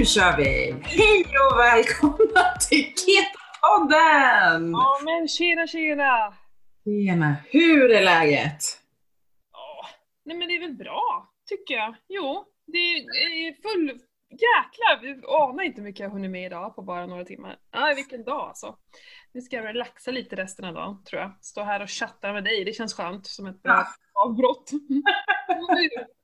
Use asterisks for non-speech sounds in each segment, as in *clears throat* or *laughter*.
Nu kör vi! Hej och välkomna till Keto-podden! Ja men tjena tjena! Tjena, hur är läget? Ja, nej men det är väl bra, tycker jag. Jo, det är full... Jäklar, vi anar inte hur mycket jag hunnit med idag på bara några timmar. Ja, vilken dag alltså. Nu ska jag relaxa lite resten av dagen, tror jag. Stå här och chatta med dig, det känns skönt som ett bra avbrott. *laughs*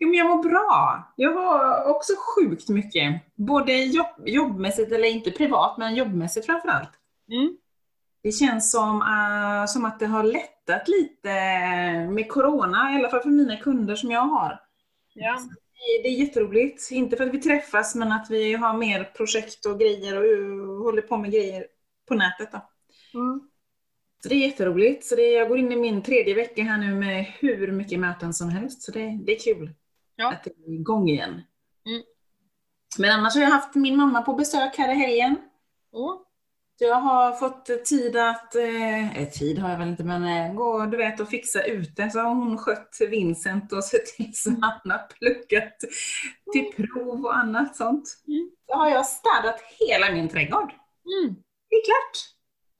Jo, men jag mår bra. Jag har också sjukt mycket. Både jobb, jobbmässigt, eller inte privat, men jobbmässigt framförallt. Mm. Det känns som, uh, som att det har lättat lite med Corona, i alla fall för mina kunder som jag har. Ja. Det är jätteroligt. Inte för att vi träffas, men att vi har mer projekt och grejer och håller på med grejer på nätet. Då. Mm. Så det är jätteroligt. Så det, jag går in i min tredje vecka här nu med hur mycket möten som helst. Så det, det är kul Ja. att det är igång igen. Mm. Men annars har jag haft min mamma på besök här i helgen. Så Jag har fått tid att, eh, eh, tid har jag väl inte, men eh, gå du vet och fixa ute. Så har hon skött Vincent och sett till så han har pluggat till prov och annat sånt. Mm. Så har jag städat hela min trädgård. Mm. Det är klart.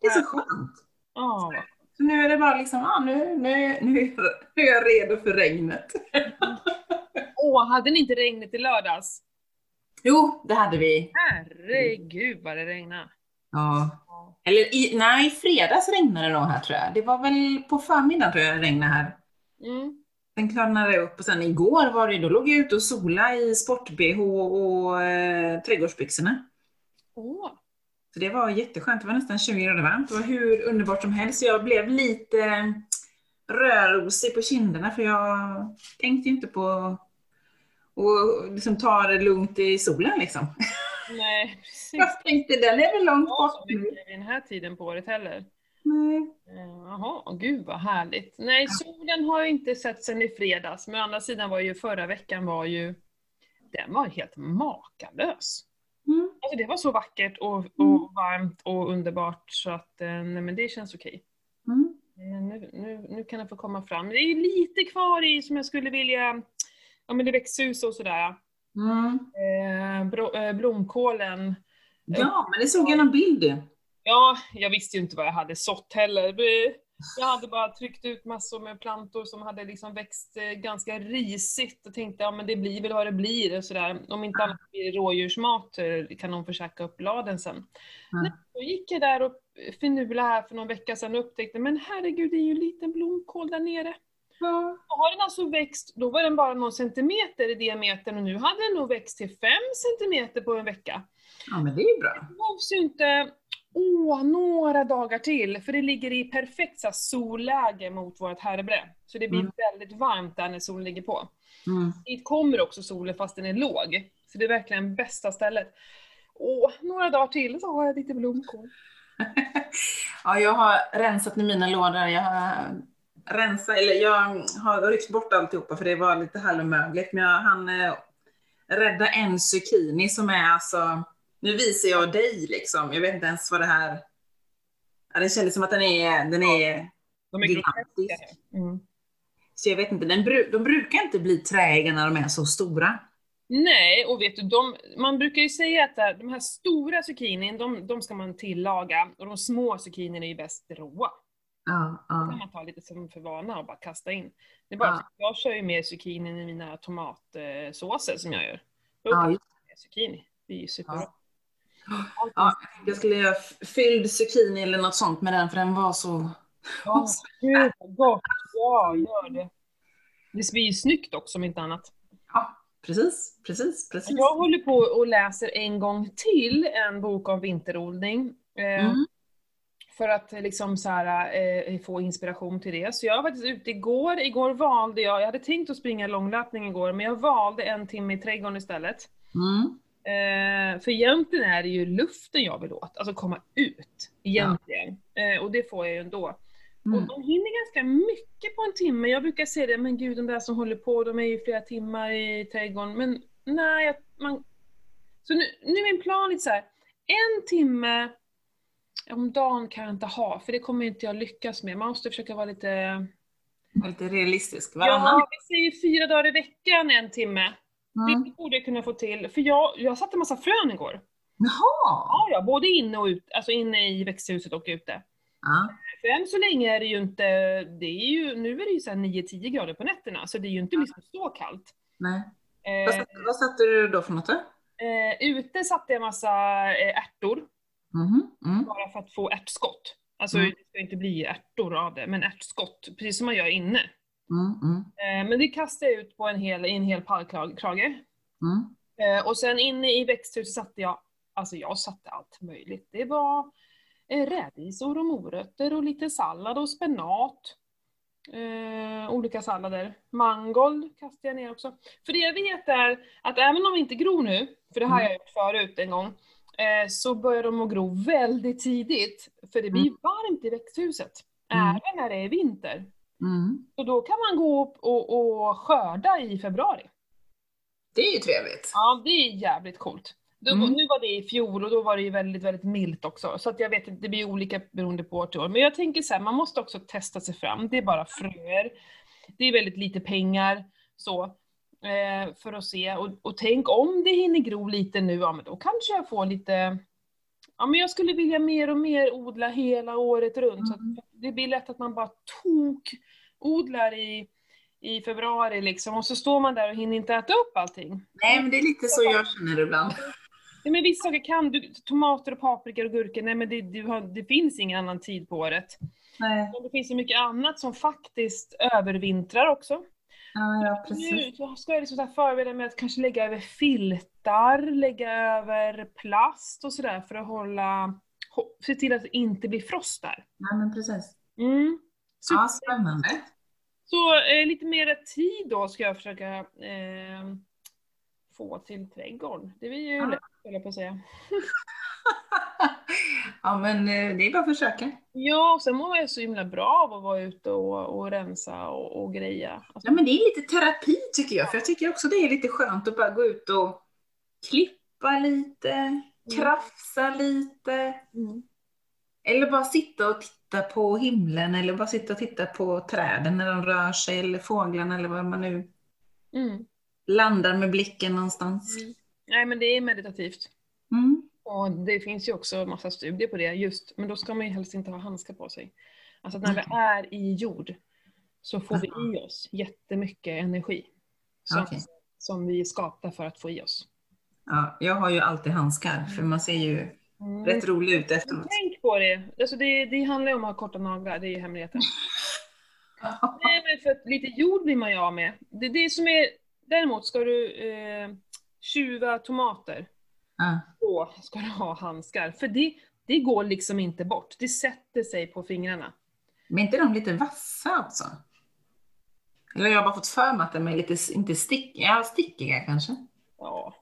Det är så skönt. Vad Så nu är det bara liksom, ah, nu, nu, nu, nu är jag redo för regnet. Åh, hade ni inte regnet i lördags? Jo, det hade vi. Herregud vad det regnade. Ja. Eller i, nej, i fredags regnade det nog här tror jag. Det var väl på förmiddagen tror jag det regnade här. Mm. Sen klarnade det upp och sen igår var det, då låg jag ute och sola i sport-bh och eh, trädgårdsbyxorna. Åh. Så det var jätteskönt, det var nästan 20 grader varmt. Det var hur underbart som helst. Jag blev lite rödrosig på kinderna för jag tänkte ju inte på att liksom ta det lugnt i solen liksom. Nej, *laughs* precis. Jag tänkte den är väl långt bort nu. vid den här tiden på året heller. Nej. Eh, Jaha, gud vad härligt. Nej, solen har jag inte sett sen i fredags, men å andra sidan var ju förra veckan var ju, den var helt makalös. Mm. Alltså det var så vackert och, och Mm. varmt och underbart så att, eh, nej men det känns okej. Mm. Men nu, nu, nu kan det få komma fram. Det är lite kvar i som jag skulle vilja, ja men det växthus och sådär. Mm. Eh, bro, eh, blomkålen. Ja, men det såg jag någon bild. Ja, jag visste ju inte vad jag hade sått heller. Jag hade bara tryckt ut massor med plantor som hade liksom växt eh, ganska risigt och tänkte ja men det blir väl vad det blir och sådär. Om inte annat blir det rådjursmat eh, kan de få käka upp bladen sen. Ja. Nej, då gick jag där och finurlade här för någon vecka sedan och upptäckte men herregud det är ju en liten blomkål där nere. Ja. Då har den alltså växt, då var den bara någon centimeter i diametern och nu hade den nog växt till fem centimeter på en vecka. ja, men det är ju bra. Det behövs ju inte åh, några dagar till, för det ligger i perfekt så solläge mot vårt härbre. Så det blir Mm. väldigt varmt där när solen ligger på. Mm. Dit kommer också solen fast den är låg. Så det är verkligen bästa stället. Åh, några dagar till så har jag lite blomkål. *laughs* ja, jag har rensat i mina lådor. Jag har rensat, eller jag har ryckt bort alltihopa för det var lite halvmögligt. Men jag hann eh, rädda en zucchini som är alltså, nu visar jag dig liksom. Jag vet inte ens vad det här, ja, det kändes som att den är, den är De är gigantisk. Mm. Så jag vet inte, den de brukar inte bli träiga när de är så stora. Nej, och vet du, de, man brukar ju säga att de här stora zucchinin, de, de ska man tillaga, och de små zucchinin är ju bäst råa. Ja, Det kan ja. man ta lite som för vana och bara kasta in. Det bara Ja. jag kör ju med zucchinin i mina tomatsåser som jag gör. Då Ja, just- zucchini. Det är ju superbra. Ja. Ja, jag skulle göra fylld zucchini eller något sånt med den för den var så... Ja, gud vad gott. Ja, gör det. Det blir ju snyggt också om inte annat. Ja, precis, precis, precis. Jag håller på och läser en gång till en bok om vinterodling. Eh, Mm. För att liksom så här, eh, få inspiration till det. Så jag var faktiskt ute igår. Igår valde jag, jag hade tänkt att springa långlöpning igår, men jag valde en timme i trädgården istället. Mm. Eh, för egentligen är det ju luften jag vill åt, alltså komma ut. Egentligen. Eh, och det får jag ju ändå. Och Mm. de hinner ganska mycket på en timme. Jag brukar säga det, men gud de där som håller på, de är ju flera timmar i trädgården. Men nej, man... Så nu, nu är min plan lite så här. en timme om dagen kan jag inte ha, för det kommer inte jag lyckas med. Man måste försöka vara lite... Lite realistisk. Varannan? Ja, vi säger fyra dagar i veckan en timme. Mm. Det borde jag kunna få till, för jag, jag satte massa frön igår. Jaha! Ja, ja, både inne och ut, alltså inne i växthuset och ute. Ja. För än så länge är det ju inte, det är ju, nu är det ju så här 9-10 grader på nätterna, så det är ju inte liksom så kallt. Nej. Vad, Eh, satte, vad satte du då för något? då? eh, ute satte jag massa eh, ärtor, Mhm, Mm. bara för att få ärtskott. Alltså Mm. det ska inte bli ärtor av det, men ärtskott, precis som man gör inne. Mm. Mm. Eh, men det kastade jag ut på en hel, i en hel pallkrage. Mm. Eh, och sen inne i växthuset satte jag, alltså jag satte allt möjligt. Det var eh, rädisor och morötter och lite sallad och spenat. Eh, olika sallader. Mangold kastade jag ner också. För det jag vet är att även om de inte gror nu, för det har jag gjort förut en gång, eh, så börjar de att gro väldigt tidigt. För det blir varmt i växthuset, Mm. även när det är vinter. Mm. Så då kan man gå upp och, och skörda i februari. Det är ju trevligt. Ja, det är jävligt coolt. Då, Mm. Nu var det i fjol och då var det ju väldigt, väldigt milt också. Så att jag vet inte, det blir olika beroende på år till år. Men jag tänker så här, man måste också testa sig fram. Det är bara fröer. Det är väldigt lite pengar så. Eh, för att se. Och, och tänk om det hinner gro lite nu, ja men då kanske jag får lite Ja men jag skulle vilja mer och mer odla hela året runt. Så att Mm. Det blir lätt att man bara tok odlar i, i februari liksom. Och så står man där och hinner inte äta upp allting. Nej, men det är lite så jag känner ibland. Ja, men vissa saker kan du, tomater och paprikor och gurkor, nej men det, har, det finns ingen annan tid på året. Nej. Men det finns så mycket annat som faktiskt övervintrar också. Ja, ja, precis. Nu ska jag liksom så här förbereda mig att kanske lägga över filtar, lägga över plast och sådär för att hålla, se till att det inte blir frost där. Ja, men precis. Mm. Så, Ja, spännande. så eh, lite mer tid då ska jag försöka eh, få till trädgården. Det blir ju Ja. lätt, höll jag på att säga. *laughs* Ja, men eh, det är bara att försöka. Ja, och sen mår jag så himla bra av att vara ute och, och rensa och, och greja. Alltså, Ja, men det är lite terapi tycker jag, för jag tycker också det är lite skönt att bara gå ut och klippa lite, krafsa lite, mm. eller bara sitta och titta på himlen, eller bara sitta och titta på träden när de rör sig, eller fåglarna, eller vad man nu Mm. landar med blicken någonstans. Mm. Nej, men det är meditativt. Mm. Och det finns ju också massa studier på det just, men då ska man ju helst inte ha handskar på sig. Alltså när vi är i jord så får vi i oss jättemycket energi. Som, Okej. som vi skapar för att få i oss. Ja, jag har ju alltid handskar, för man ser ju Mm. rätt rolig ut efteråt. Tänk på det. Alltså det, det handlar ju om att ha korta naglar, det är ju hemligheten. *laughs* Nej men för att lite jord blir man ju av med. Det det som är, däremot ska du eh, tjuva tomater, Ja. då ska du ha handskar. För det, det går liksom inte bort, det sätter sig på fingrarna. Men är inte de lite vassa också? Eller jag har bara fått för mig att de är lite, inte stick, ja, stickiga kanske. Ja.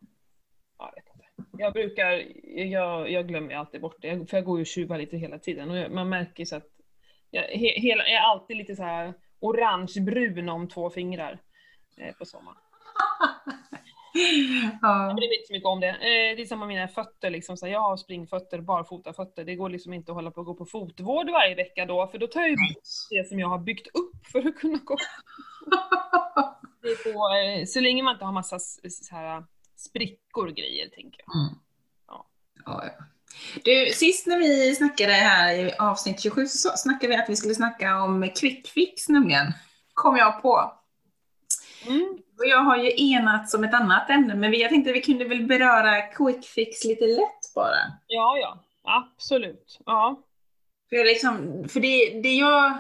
Jag brukar, jag, jag glömmer alltid bort det, för jag går ju och tjuvar lite hela tiden och jag- man märker så att jag, he, hela, jag är alltid lite så här orangebrun om två fingrar eh, på sommaren. *laughs* Ja. Jag bryr mig inte så mycket om det. Eh, det är samma med mina fötter, liksom, så här, jag har springfötter, barfotafötter. Det går liksom inte att hålla på och gå på fotvård varje vecka då, för då tar jag ju bort det som jag har byggt upp för att kunna gå. På, *laughs* eh, så länge man inte har massa så här, sprickor och grejer, tänker jag. Mm. Ja. Ja, ja. Du, sist när vi snackade här i avsnitt 27 så snackade vi att vi skulle snacka om quick fix nämligen. Kom jag på. Mm. Och jag har ju enats om ett annat ämne, men jag tänkte att vi kunde väl beröra quick fix lite lätt bara. Ja, ja. Absolut. Ja. För, liksom, för det, det, jag,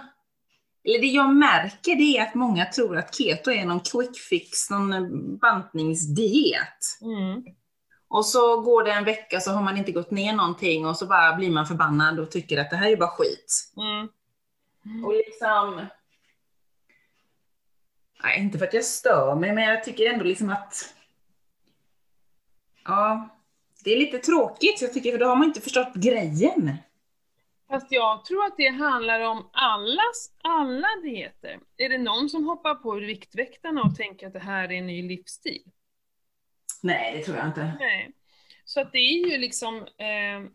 eller det jag märker det är att många tror att keto är någon quick fix, någon bantningsdiet. Mm. Och så går det en vecka så har man inte gått ner någonting och så bara blir man förbannad och tycker att det här är bara skit. Mm. Och liksom... Nej, inte för att jag stör mig, men jag tycker ändå liksom att... Ja, det är lite tråkigt, jag tycker, för då har man inte förstått grejen. Fast jag tror att det handlar om allas, alla dieter. Är det någon som hoppar på Viktväktarna och tänker att det här är en ny livsstil? Nej, det tror jag inte. Nej. Så att det är ju liksom... Eh,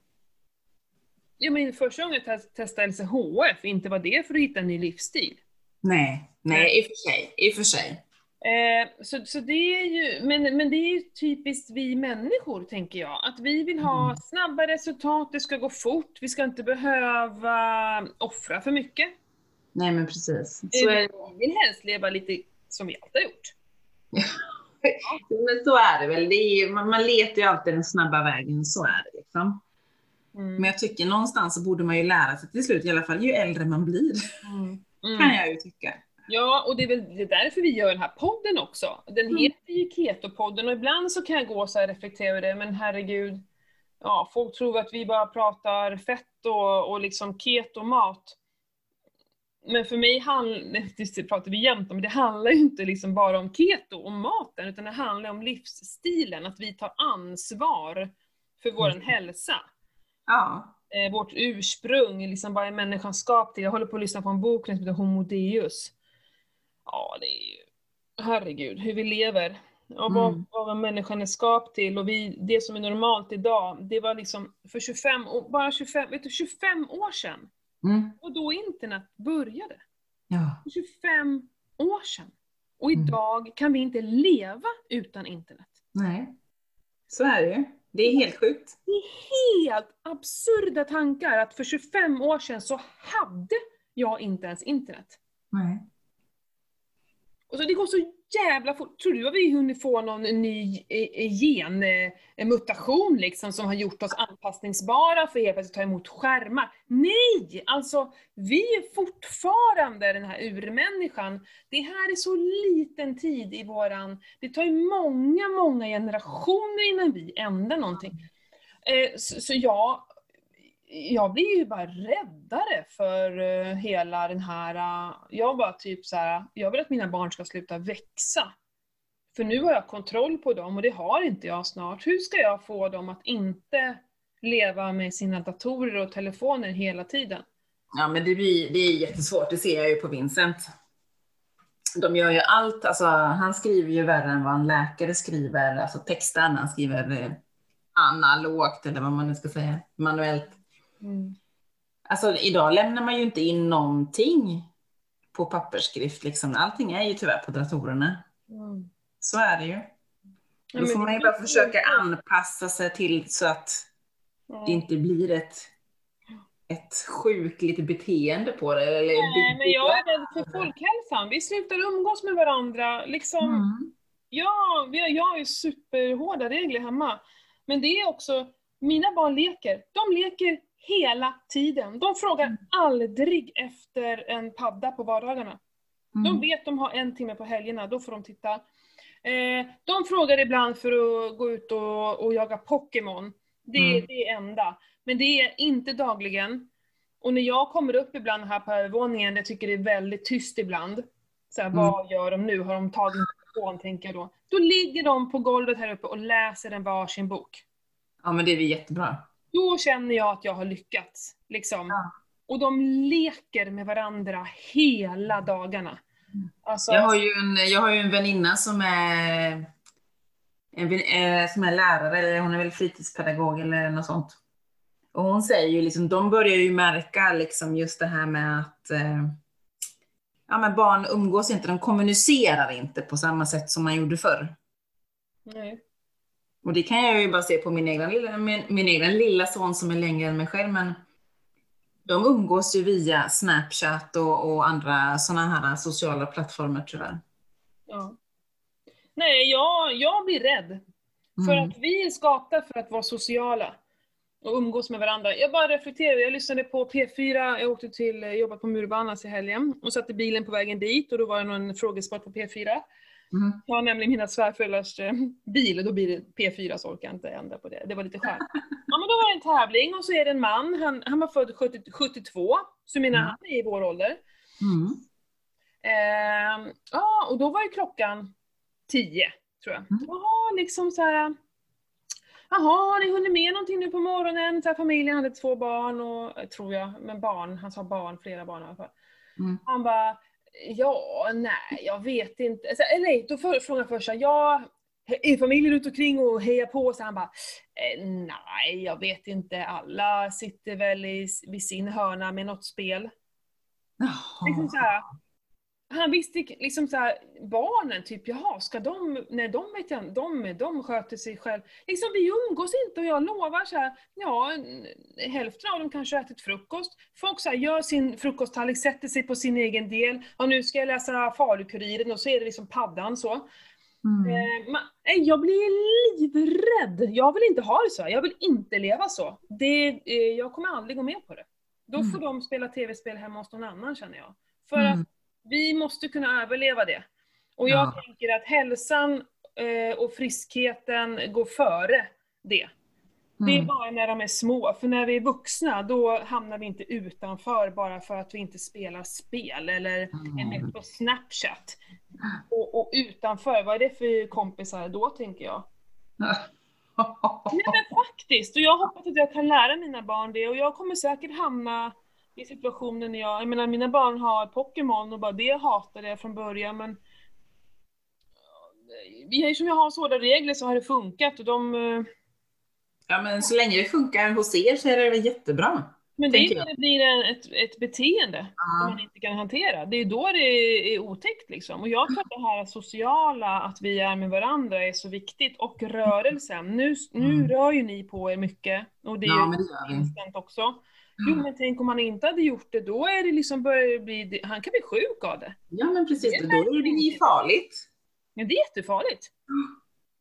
jag menar första gången jag test- testade LCHF, inte var det för att hitta en ny livsstil. Nej, nej, i och för sig. I och för sig. Eh, så, så det är ju, men, men det är ju typiskt vi människor, tänker jag. Att vi vill ha Mm. snabba resultat, det ska gå fort, vi ska inte behöva offra för mycket. Nej men precis. Så är, Vi vill helst leva lite som vi alltid har gjort. *laughs* men så är det väl. Det är, ju- man, man letar ju alltid den snabba vägen, så är det liksom. Mm. Men jag tycker någonstans så borde man ju lära sig till slut, i alla fall ju äldre man blir, Mm. kan Mm. jag ju tycka. Ja, och det är väl det är därför vi gör den här podden också. Den Mm. heter ju Keto-podden och ibland så kan jag gå så och reflektera över det, men herregud, ja, folk tror att vi bara pratar fett och, och liksom keto-mat. Men för mig handlar, *laughs* det pratar vi jämt om, det handlar ju inte liksom bara om keto och maten, utan det handlar om livsstilen, att vi tar ansvar för vår Mm. hälsa Ja. eh, vårt ursprung, liksom vad är människan skapad till? Jag håller på att lyssna på en bok som heter Homo Deus. Ja, det är ju, herregud, hur vi lever. Och vad, Mm. vad människan är skapad till och vi, det som är normalt idag, det var liksom för 25, år- bara 25, vet du, 25 år sedan. Mm. Och då internet började. Ja. För 25 år sedan. Och Mm. idag kan vi inte leva utan internet. Nej. Så är det ju. Det är helt sjukt. Det är helt absurda tankar att för 25 år sedan så hade jag inte ens internet. Nej. Och så det går så jävla fort. Tror du att vi hunnit få någon ny eh, eh, genmutation eh, liksom som har gjort oss anpassningsbara för helt plötsligt ta emot skärmar? Nej! Alltså, vi är fortfarande den här urmänniskan. Det här är så liten tid i våran... Det tar ju många, många generationer innan vi ändrar någonting. Så, så jag, jag blir ju bara räddare för eh, hela den här... Eh, jag bara typ så här, jag vill att mina barn ska sluta växa. För nu har jag kontroll på dem och det har inte jag snart. Hur ska jag få dem att inte leva med sina datorer och telefoner hela tiden? Ja, men det, blir, det är jättesvårt. Det ser jag ju på Vincent. De gör ju allt. Alltså, han skriver ju värre än vad en läkare skriver. Alltså texten, han skriver eh, analogt eller vad man nu ska säga, manuellt. Alltså idag lämnar man ju inte in någonting på pappersskrift. Liksom. Allting är ju tyvärr på datorerna. Mm. Så är det ju. Då får man ju bara försöka anpassa sig till så att det inte blir ett, ett sjukligt beteende på det. Eller Nej, men jag är rädd för folkhälsan. Vi slutar umgås med varandra. Liksom, Mm. Ja, jag har ju superhårda regler hemma. Men det är också, mina barn leker. De leker hela tiden. De frågar Mm. aldrig efter en padda på vardagarna. De Mm. vet de har en timme på helgerna, då får de titta. Eh, de frågar ibland för att gå ut och, och jaga Pokémon. Det är Mm. det enda. Men det är inte dagligen. Och när jag kommer upp ibland här på övervåningen, jag tycker det är väldigt tyst ibland. Så här, Mm. Vad gör de nu? Har de tagit telefon, tänker jag då. Då ligger de på golvet här uppe och läser en varsin bok. Ja, men det är väl jättebra. Då känner jag att jag har lyckats. Liksom. Ja. Och de leker med varandra hela dagarna. Alltså, Jag har ju en, jag har ju en väninna som är, en, eh, som är lärare, eller hon är väl fritidspedagog eller något sånt. Och hon säger ju liksom, de börjar ju märka liksom just det här med att eh, ja, men barn umgås inte, de kommunicerar inte på samma sätt som man gjorde förr. nej. Och det kan jag ju bara se på min egen lilla, min, min egen lilla son som är längre än mig själv, men de umgås ju via Snapchat och, och andra sådana här sociala plattformar tyvärr. Ja. Nej, jag, jag blir rädd. För Mm. att vi är skapta för att vara sociala. Och umgås med varandra. Jag bara reflekterar, jag lyssnade på P4, jag åkte till, jobbade på Murbanas i helgen. Och satt i bilen på vägen dit och då var det någon frågesport på P4. Mm. Jag har nämligen mina svärföräldrars eh, bil och då blir det P4 så orkar jag inte ändra på det. Det var lite skönt. Ja men då var det en tävling och så är det en man, han, han var född 70, 72, så mina Mm. han är i vår ålder. Mm. Ehm, ja, och då var ju klockan 10, tror jag. Mm. Jaha, liksom så här. Jaha, har ni hunnit med någonting nu på morgonen? Så här, familjen hade två barn och, eh, tror jag, men barn, han sa barn, flera barn i alla fall. Mm. Han bara, ja, nej, jag vet inte. Så, eller nej, då frågade först, ja, är familjen runt omkring och hejar på? Så han bara, eh, nej, jag vet inte. Alla sitter väl i, vid sin hörna med något spel. Liksom så här. Han visste liksom så här, barnen, typ jaha, ska de, nej de vet jag de, de sköter sig själv. Liksom vi umgås inte och jag lovar så här, ja, hälften av dem kanske har ätit frukost. Folk så här, gör sin frukosttallrik, sätter sig på sin egen del, och nu ska jag läsa Farukuriren och så är det liksom paddan så. Mm. Eh, man, nej, jag blir livrädd. Jag vill inte ha det så. Jag vill inte leva så. Det, eh, jag kommer aldrig gå med på det. Då får Mm. de spela tv-spel hemma hos någon annan känner jag. För Mm. att vi måste kunna överleva det. Och jag Ja. tänker att hälsan eh, och friskheten går före det. Det är Mm. bara när de är små, för när vi är vuxna då hamnar vi inte utanför bara för att vi inte spelar spel eller är Mm. med på Snapchat. Och, och utanför, vad är det för kompisar då tänker jag? *laughs* Nej men faktiskt, och jag hoppas att jag kan lära mina barn det och jag kommer säkert hamna i situationen när jag, jag menar mina barn har Pokémon och bara det hatade jag från början men vi eftersom jag har sådana regler så har det funkat och de eh, Ja, men så länge det funkar hos er så är det väl jättebra. Men det är ju när det blir en, ett, ett beteende som Ja. man inte kan hantera. Det är då det är otäckt liksom. Och jag tror att det här sociala, att vi är med varandra är så viktigt. Och rörelsen. Nu, nu Mm. rör ju ni på er mycket. Och det är Ja, ju instant också. Jo men tänk om han inte hade gjort det, då är det liksom börjar bli, han kan bli sjuk av det. Ja, men precis. Det är Då är det ju farligt. Men det är jättefarligt.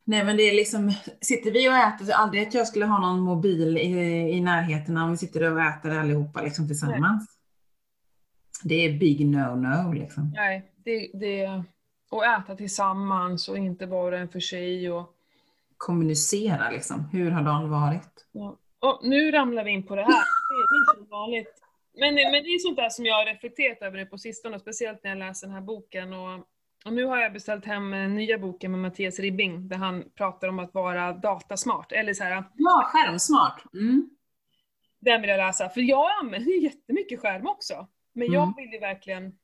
Nej, men det är liksom, sitter vi och äter, aldrig att jag skulle ha någon mobil i, i närheten om vi sitter och äter allihopa liksom tillsammans. Det är big no-no liksom. Nej, det, det, och äta tillsammans och inte och en för sig och Kommunicera liksom. Hur har dagen varit? Ja. Och nu ramlar vi in på det här. Det, det är som vanligt. Men, men det är sånt där som jag har reflekterat över på sistone, speciellt när jag läser den här boken. Och, och nu har jag beställt hem den nya boken med Mattias Ribbing, där han pratar om att vara datasmart. Eller så här, Ja, skärmsmart. Mm. den vill jag läsa. För jag använder ju jättemycket skärm också. Men jag Mm. vill ju verkligen,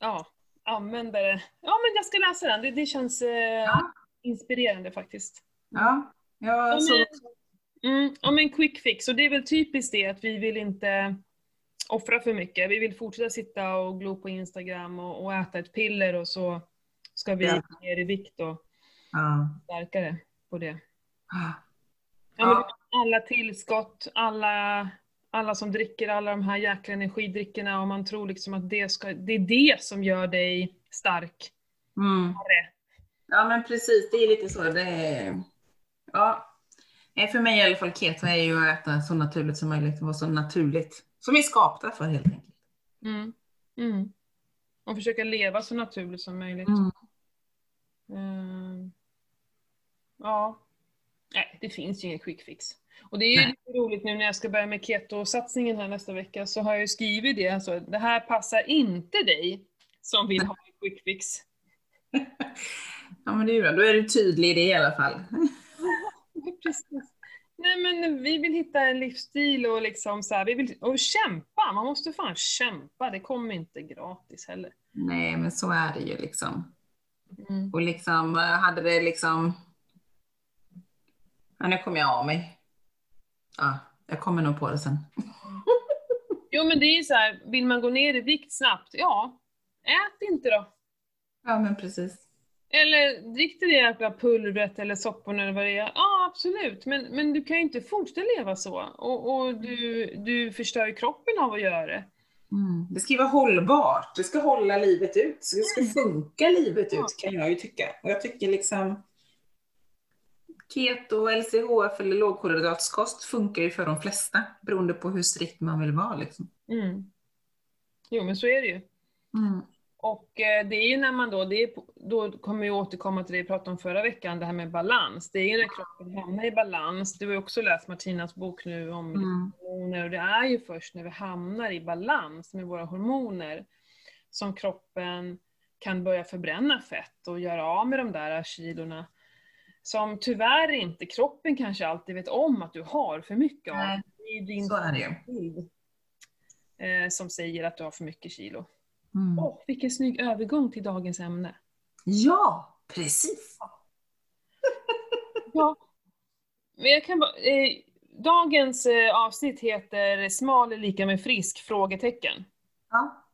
ja, använda det. Ja men jag ska läsa den, det, det känns eh, Ja. inspirerande faktiskt. Ja, Ja, jag såg mm, ja, men quick fix. Och det är väl typiskt det att vi vill inte offra för mycket. Vi vill fortsätta sitta och glo på Instagram och, och äta ett piller och så ska vi Ja. ner i vikt och Ja. starkare på det. Ja, Ja. alla tillskott, alla, alla som dricker alla de här jäkla energidryckerna och man tror liksom att det, ska, det är det som gör dig stark. Mm. Ja, men precis. Det är lite så. Det är... Ja. För mig i alla fall, keto är ju att äta så naturligt som möjligt. Vara så naturligt som vi är skapta för helt enkelt. Mm. Mm. Och försöka leva så naturligt som möjligt. Mm. Mm. Ja. Nej, det finns ju ingen quick fix. Och det är ju Nej. lite roligt nu när jag ska börja med keto-satsningen här nästa vecka så har jag ju skrivit det, alltså det här passar inte dig som vill ha en quick fix. *laughs* Ja, men det är ju bra. Då är du tydlig i det i alla fall. Precis. Nej men vi vill hitta en livsstil och liksom så här, vi vill och kämpa, man måste fan kämpa, det kommer inte gratis heller. Nej, men så är det ju liksom. Mm. Och liksom, eh, hade det liksom... Ja, nu kommer jag av mig. Ja, jag kommer nog på det sen. Jo men det är ju så här, vill man gå ner i vikt snabbt, ja, ät inte då. Ja, men precis. Eller drick det jäkla pulvret eller sopporna eller vad det är. Ja, absolut. Men, men du kan ju inte fortsätta leva så. Och, och du, du förstör ju kroppen av att göra det. Mm. Det ska ju vara hållbart. Det ska hålla livet ut. Det ska funka livet ut kan jag ju tycka. Och jag tycker liksom keto, LCHF eller lågkolhydratskost funkar ju för de flesta beroende på hur strikt man vill vara. Liksom. Mm. Jo, men så är det ju. Mm. Och eh, det är ju när man då, det är, då kommer jag återkomma till det vi pratade om förra veckan, det här med balans. Det är ju när kroppen hamnar i balans. Du har ju också läst Martinas bok nu om Mm. hormoner och det är ju först när vi hamnar i balans med våra hormoner som kroppen kan börja förbränna fett och göra av med de där kilorna som tyvärr inte kroppen kanske alltid vet om att du har för mycket av. Nej, Det är din Så är det bild eh, som säger att du har för mycket kilo. Mm. Åh, vilken snygg övergång till dagens ämne. Ja, precis. *laughs* Ja. Men jag kan bara, eh, dagens eh, avsnitt heter Smal är lika med frisk? Frågetecken. Ja.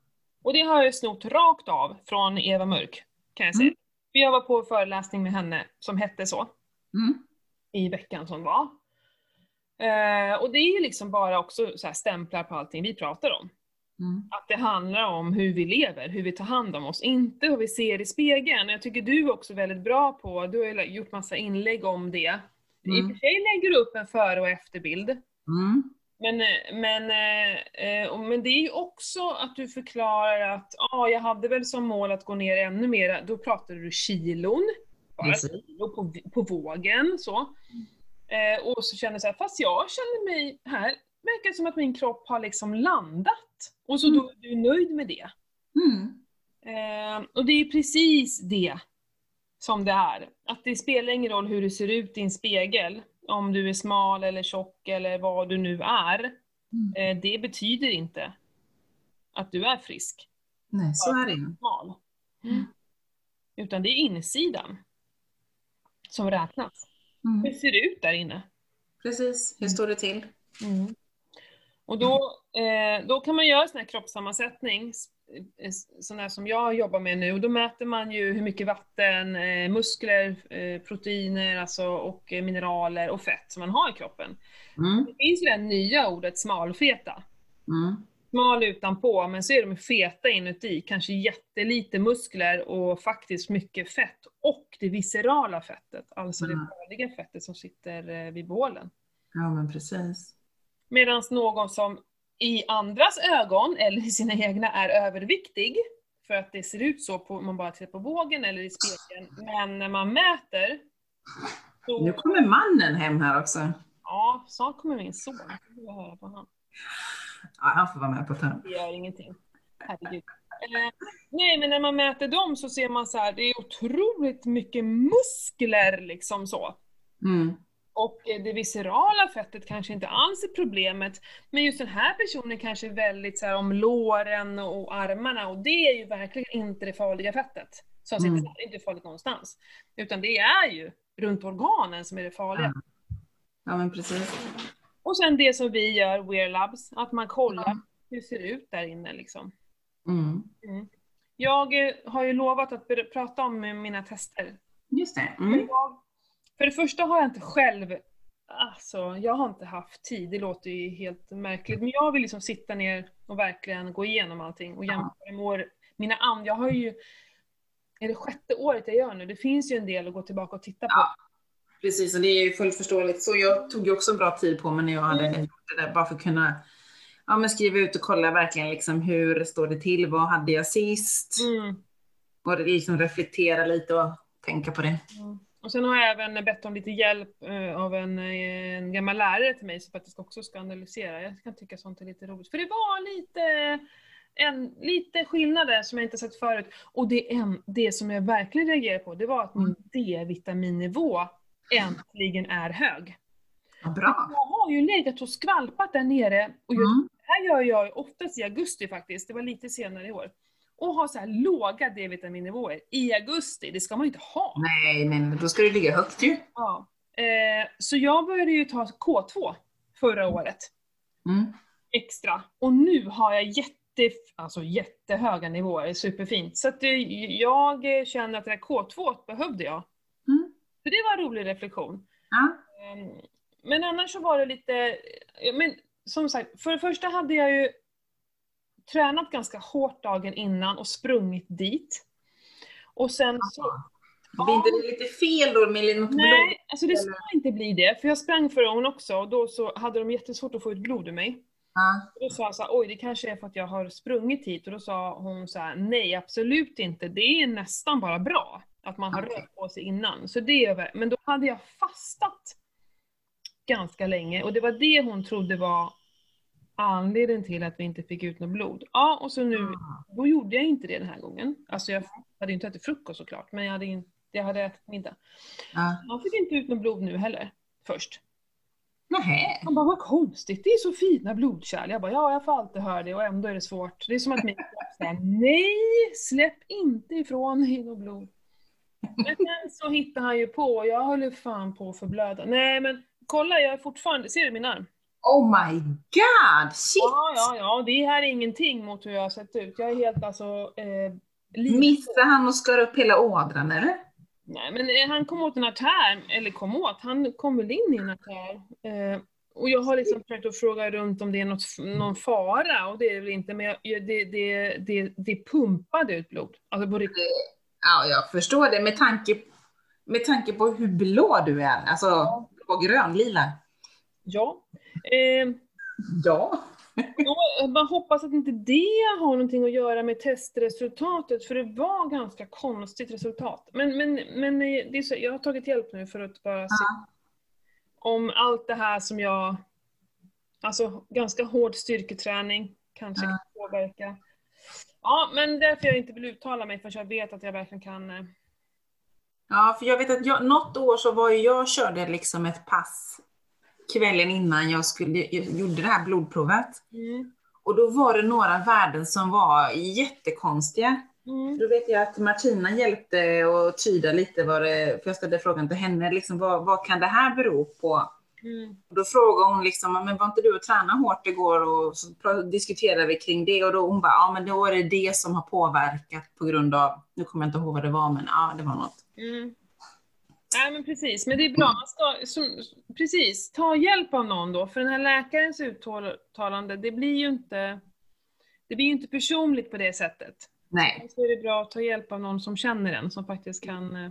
Och det har jag snott rakt av från Eva Mörk, kan jag säga. Mm. Jag var på föreläsning med henne som hette så, Mm. i veckan som var. Eh, och det är ju liksom bara också så här stämplar på allting vi pratar om. Mm. Att det handlar om hur vi lever, hur vi tar hand om oss, inte hur vi ser i spegeln. Jag tycker du är också väldigt bra på, du har gjort massa inlägg om det. I och Mm. för sig lägger du upp en före och efterbild. Mm. Men, eh, men, eh, eh, men det är ju också att du förklarar att ah, jag hade väl som mål att gå ner ännu mer, då pratade du kilon. Bara Precis. kilo på, på vågen så. Eh, och så känner jag så här, fast jag känner mig här, verkar som att min kropp har liksom landat. Och så då är du nöjd med det. Mm. Eh, och det är precis det som det är. Att det spelar ingen roll hur du ser ut i en spegel, om du är smal eller tjock eller vad du nu är. Mm. Eh, det betyder inte att du är frisk, Nej, så är det smal. Mm. Utan det är insidan som räknas. Hur Mm. ser det ut där inne? Precis, hur står det till? Mm. Och då, eh, då kan man göra sån här kroppssammansättning, eh, sån här som jag jobbar med nu, och då mäter man ju hur mycket vatten, eh, muskler, eh, proteiner alltså, och eh, mineraler och fett som man har i kroppen. Mm. Det finns ju det nya ordet smalfeta. Mm. Smal utanpå, men så är de feta inuti, kanske jättelite muskler och faktiskt mycket fett. Och det viscerala fettet, alltså Mm. det farliga fettet som sitter eh, vid bålen. Ja, men precis. Medan någon som i andras ögon, eller i sina egna, är överviktig, för att det ser ut så på, om man bara tittar på vågen eller i spegeln, men när man mäter, så... Nu kommer mannen hem här också. Ja, snart kommer min son. Jag vill höra på han. Ja, han får vara med på ett hörn. Det gör ingenting. Herregud. Eh, nej, men när man mäter dem så ser man så här, det är otroligt mycket muskler liksom så. Mm. Och det viscerala fettet kanske inte alls är problemet, men just den här personen kanske är väldigt så här om låren och armarna och det är ju verkligen inte det farliga fettet. Som sitter Mm. där, inte farligt någonstans. Utan det är ju runt organen som är det farliga. Ja. Ja, men precis. Och sen det som vi gör, Wear Labs, att man kollar Mm. hur det ser ut där inne liksom. Mm. Jag eh, har ju lovat att prata om mina tester. Just det. Mm. jag, för det första har jag inte själv, alltså jag har inte haft tid, det låter ju helt märkligt, men jag vill liksom sitta ner och verkligen gå igenom allting och jämföra med år, mina and, jag har ju, är det sjätte året jag gör nu, det finns ju en del att gå tillbaka och titta på. Ja. Precis, och det är ju fullt förståeligt. Så jag tog ju också en bra tid på mig när jag hade Mm. gjort det där, bara för att kunna ja, men skriva ut och kolla verkligen liksom hur står det till, vad hade jag sist? Mm. Och liksom reflektera lite och tänka på det. Mm. Och sen har jag även bett om lite hjälp eh, av en, eh, en gammal lärare till mig att jag också ska analysera. Jag kan tycka sånt är lite roligt. För det var lite, en, lite skillnader som jag inte sett förut. Och det, en, det som jag verkligen reagerade på, det var att min D-vitaminnivå äntligen är hög. Bra. Jag har ju legat och skvalpat där nere, och jag, Mm. det här gör jag oftast i augusti faktiskt, det var lite senare i år. Och har så här låga D-vitaminnivåer i augusti, det ska man ju inte ha. Nej, nej, nej, då ska du ligga högt ju. Ja. Eh, så jag började ju ta K2 förra året, Mm. extra. Och nu har jag jätte, alltså jättehöga nivåer, superfint. Så att eh, jag känner att det där K2 behövde jag. Mm. Så det var en rolig reflektion. Ja. Eh, Men annars så var det lite, ja, men som sagt, för det första hade jag ju tränat ganska hårt dagen innan och sprungit dit. Och sen så Blir inte det lite fel då med något blod? Nej, alltså det ska inte bli det. För jag sprang förra gången också och då så hade de jättesvårt att få ut blod ur mig. Ja. Och då sa jag så här, oj det kanske är för att jag har sprungit hit. Och då sa hon så här, nej absolut inte. Det är nästan bara bra att man har Okej. rört på sig innan. Så det är men då hade jag fastat ganska länge och det var det hon trodde var anledningen till att vi inte fick ut något blod. Ja, och så nu, då gjorde jag inte det den här gången. Alltså jag hade inte ätit frukost såklart, men jag hade, in, jag hade ätit middag. Ja. Man fick inte ut något blod nu heller, först. Nähä. Han bara, vad konstigt, det är så fina blodkärl. Jag bara, ja jag får alltid höra det och ändå är det svårt. Det är som att min kropp säger, nej, släpp inte ifrån dig något blod. Men sen så hittade han ju på, jag höll ju fan på att förblöda. Nej men kolla, jag är fortfarande, ser du min arm? Oh my god! Shit! Ja, ja, ja, det här är ingenting mot hur jag har sett ut. Jag är helt alltså... Eh. Missade han och skar upp hela ådran eller? Nej, men eh, han kom åt en artär, eller kom åt, han kom väl in i en artär. Eh, och jag har liksom försökt att fråga runt om det är något, någon fara, och det är det väl inte, men jag, det, det, det, det pumpade ut blod. Alltså på riktigt. Ja, jag förstår det med tanke, med tanke på hur blå du är. Alltså, blågrön, lila. Ja. Eh, Ja. Ja, jag bara hoppas att inte det har någonting att göra med testresultatet, för det var ganska konstigt resultat. Men, men, men det är så, jag har tagit hjälp nu för att bara se om allt det här som jag... Alltså ganska hård styrketräning kanske Ja. kan påverka. Ja, men därför jag inte vill uttala mig, för jag vet att jag verkligen kan... eh, Ja, för jag vet att jag, något år så var ju jag körde liksom ett pass kvällen innan jag skulle, jag gjorde det här blodprovet. Mm. Och då var det några värden som var jättekonstiga. Mm. Då vet jag att Martina hjälpte att tyda lite vad det, för jag ställde frågan till henne, liksom, vad, vad kan det här bero på? Mm. Då frågade hon liksom, men var inte du och tränade hårt igår? Och så diskuterade vi kring det och då hon bara, ja men då är det det som har påverkat på grund av, nu kommer jag inte ihåg vad det var, men ja det var något. Mm. Nej men precis, men det är bra. Man ska, som, precis, ta hjälp av någon då, för den här läkarens uttalande, det blir ju inte, det blir ju inte personligt på det sättet. Nej. Så är det bra att ta hjälp av någon som känner en, som faktiskt kan eh,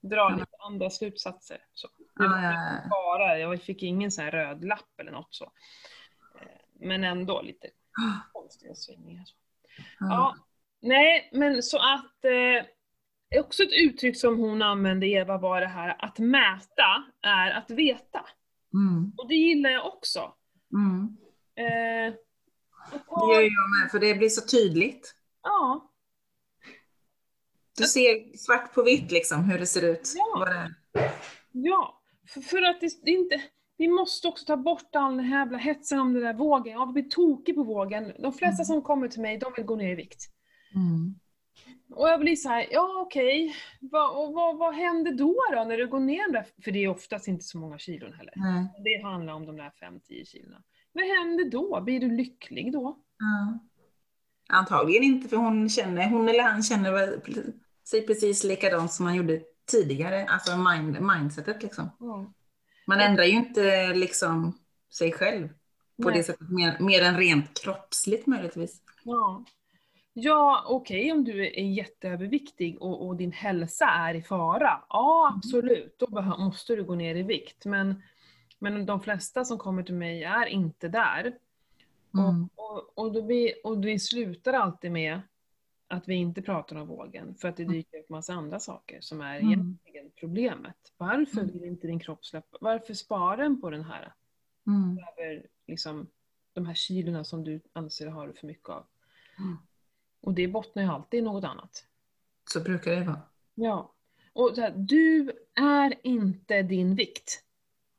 dra Ja. lite andra slutsatser. Så. Det Ja, var ja, ja. bara, jag fick ingen sån här röd lapp eller något så. Eh, Men ändå lite konstiga svängningar. så. Ja, nej, men så att eh, också ett uttryck som hon använde, Eva, var det här att mäta är att veta. Mm. Och det gillar jag också. Mm. Eh, att Det gör jag med, för det blir så tydligt. ja, Du ser svart på vitt liksom hur det ser ut. Ja. Ja. För, för att det, det inte... Vi måste också ta bort all den här jävla hetsen om den där vågen. Jag blir tokig på vågen. De flesta som kommer till mig, de vill gå ner i vikt. Mm. Och jag blir så här, ja okej, vad, och vad, vad händer då, då när du går ner de där, för det är oftast inte så många kilon heller. Nej. Det handlar om de där 5-10 kilona. Vad händer då? Blir du lycklig då? Ja. Antagligen inte, för hon, känner, hon eller han känner sig precis likadant som man gjorde tidigare. Alltså mind, mindsetet liksom. Ja. Man ändrar ju inte liksom sig själv på Nej. det sättet, mer, mer än rent kroppsligt möjligtvis. Ja, ja okej om du är jätteöverviktig och, och din hälsa är i fara. Ja, absolut. Då måste du gå ner i vikt. Men, men de flesta som kommer till mig är inte där. Mm. Och, och, och, då vi, och vi slutar alltid med att vi inte pratar om vågen, för att det dyker upp massa andra saker som är Mm. egentligen problemet. Varför Mm. vill inte din kropp släppa, varför sparar den på den här, Mm. över liksom, de här kilorna som du anser har för mycket av? Mm. Och det bottnar ju alltid i något annat. Så brukar det vara. Ja. Och här, du är inte din vikt.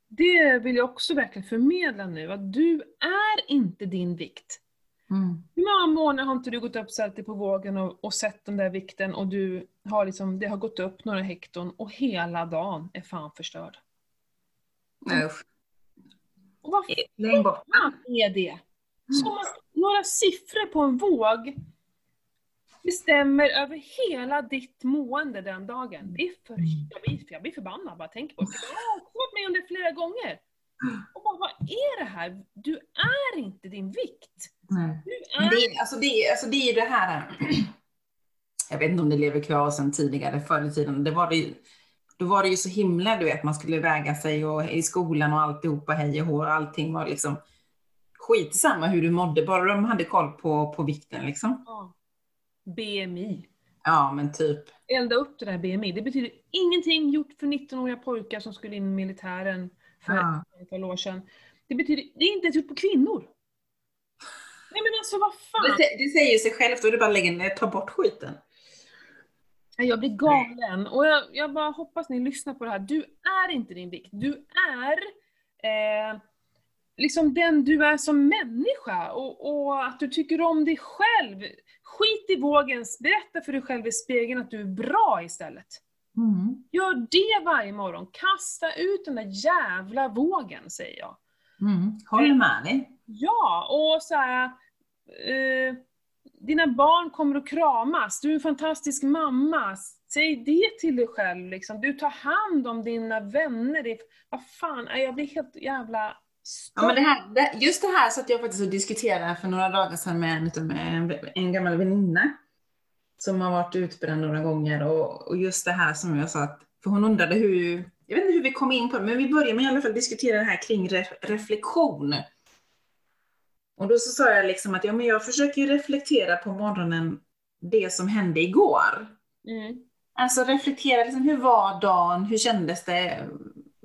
Det vill jag också verkligen förmedla nu, att du är inte din vikt. Mm. Hur många månader har inte du gått upp sältigt på vågen och, och sett den där vikten och du har liksom, det har gått upp några hekton och hela dagen är fan förstörd. Nej, usch. Och vad fan är det? Som att några siffror på en våg bestämmer över hela ditt mående den dagen. Det är för, jag, blir, jag blir förbannad bara tänker på det. Jag har varit med om det flera gånger. Och bara, vad är det här? Du är inte din vikt. Är... det, är, alltså det, är- alltså det är det här, *clears throat* jag vet inte om det lever kvar sedan tidigare, förr i tiden, det var det ju, då var det ju så himla, du vet, man skulle väga sig och i skolan och alltihopa, hej och hå, allting var liksom skitsamma hur du mådde, bara de hade koll på, på vikten liksom. Ja. BMI. Ja, men typ. elda upp det där BMI. Det betyder ingenting gjort för 19-åriga pojkar som skulle in i militären för Ja. ett antal år sedan. Det betyder, det är inte ens gjort på kvinnor. Nej men alltså vad Det, fan. sä- det säger sig självt, är det bara lägga ner, ta bort skiten. Jag blir galen. Och jag, jag bara hoppas ni lyssnar på det här. Du är inte din vikt. Du är eh, liksom den du är som människa. Och, och att du tycker om dig själv. Skit i vågen. Berätta för dig själv i spegeln att du är bra istället. Mm. Gör det varje morgon. Kasta ut den där jävla vågen, säger jag. Mm. Håller med dig. Ja, och så här, eh, dina barn kommer att kramas, du är en fantastisk mamma. Säg det till dig själv liksom. Du tar hand om dina vänner. Vad fan, jag blir helt jävla Ja, men det här, just det här så att jag faktiskt och diskuterade för några dagar sedan med en, med en, en gammal väninna som har varit utbränd några gånger och, och just det här som jag sa att, för hon undrade hur, jag vet inte hur vi kom in på det, men vi började med i alla fall diskutera det här kring re, reflektion. Och då så sa jag liksom att ja, men jag försöker reflektera på morgonen det som hände igår. Mm. Alltså reflektera, liksom, hur var dagen, hur kändes det,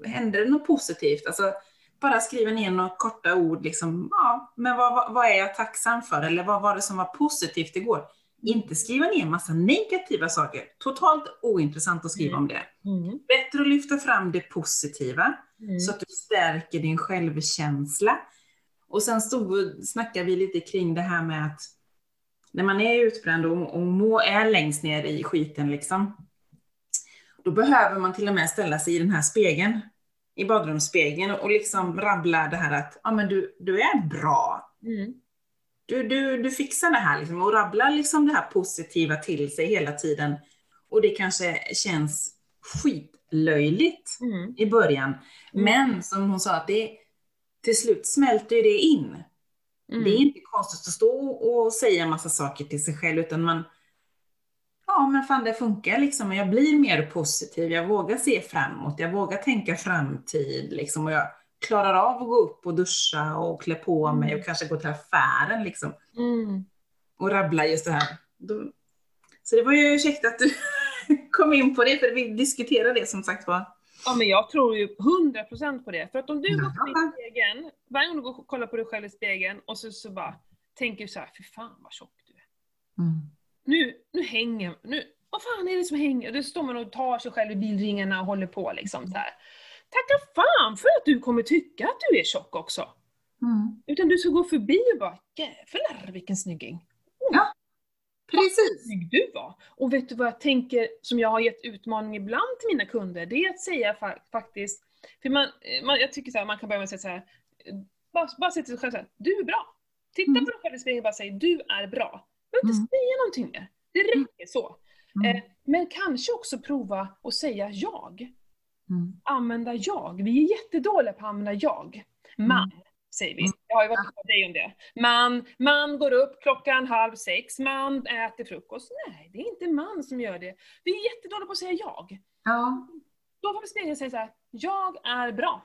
hände det något positivt? Alltså, bara skriva ner några korta ord, liksom, ja, men vad, vad, vad, är jag tacksam för? Eller vad var det som var positivt igår? Inte skriva ner massa negativa saker. Totalt ointressant att skriva mm. om det. Mm. Bättre att lyfta fram det positiva, mm. så att du stärker din självkänsla. Och sen stod, snackade vi lite kring det här med att när man är utbränd och, och må, är längst ner i skiten, liksom, då behöver man till och med ställa sig i den här spegeln i badrumsspegeln och liksom rabbla det här att ja, men du, du är bra. Mm. Du, du, du fixar det här liksom, och rabblar liksom det här positiva till sig hela tiden. Och det kanske känns skitlöjligt mm. i början. Mm. Men som hon sa, att det, till slut smälter det in. Mm. Det är inte konstigt att stå och säga massa saker till sig själv, utan man, ja men fan det funkar liksom. Jag blir mer positiv, jag vågar se framåt, jag vågar tänka framtid liksom. Och jag klarar av att gå upp och duscha och klä på mig och kanske gå till affären liksom. Mm. Och rabbla just det här. Så det var ju käckt att du *laughs* kom in på det, för vi diskuterade det som sagt var. Ja men jag tror ju 100% på det. För att om du går i spegeln, varje gång du går och kollar på dig själv i spegeln och så, så bara tänker du så här, fy fan vad tjock du är. Mm nu, nu hänger, nu, vad fan är det som hänger? Då står man och tar sig själv i bilringarna och håller på liksom så här. Tacka fan för att du kommer tycka att du är tjock också. Mm. Utan du ska gå förbi och bara, jävlar vilken snygging. Oh, ja, precis. Snygg du var. Och vet du vad jag tänker, som jag har gett utmaning ibland till mina kunder, det är att säga fa faktiskt, för man, man, jag tycker så här, man kan börja med att säga så här, bara, bara säga till sig själv så här, du är bra. Titta mm. på dig själv i spegeln och bara säg, du är bra behöver inte säga någonting mer. Det Mm. räcker så. Eh, men kanske också prova att säga jag. Mm. Använda jag. Vi är jättedåliga på att använda jag. Man, säger vi. Jag har ju varit på dig om det. Man, man går upp klockan halv sex, man äter frukost. Nej, det är inte man som gör det. Vi är jättedåliga på att säga jag. Ja. Då får vi och säga så här, jag är bra.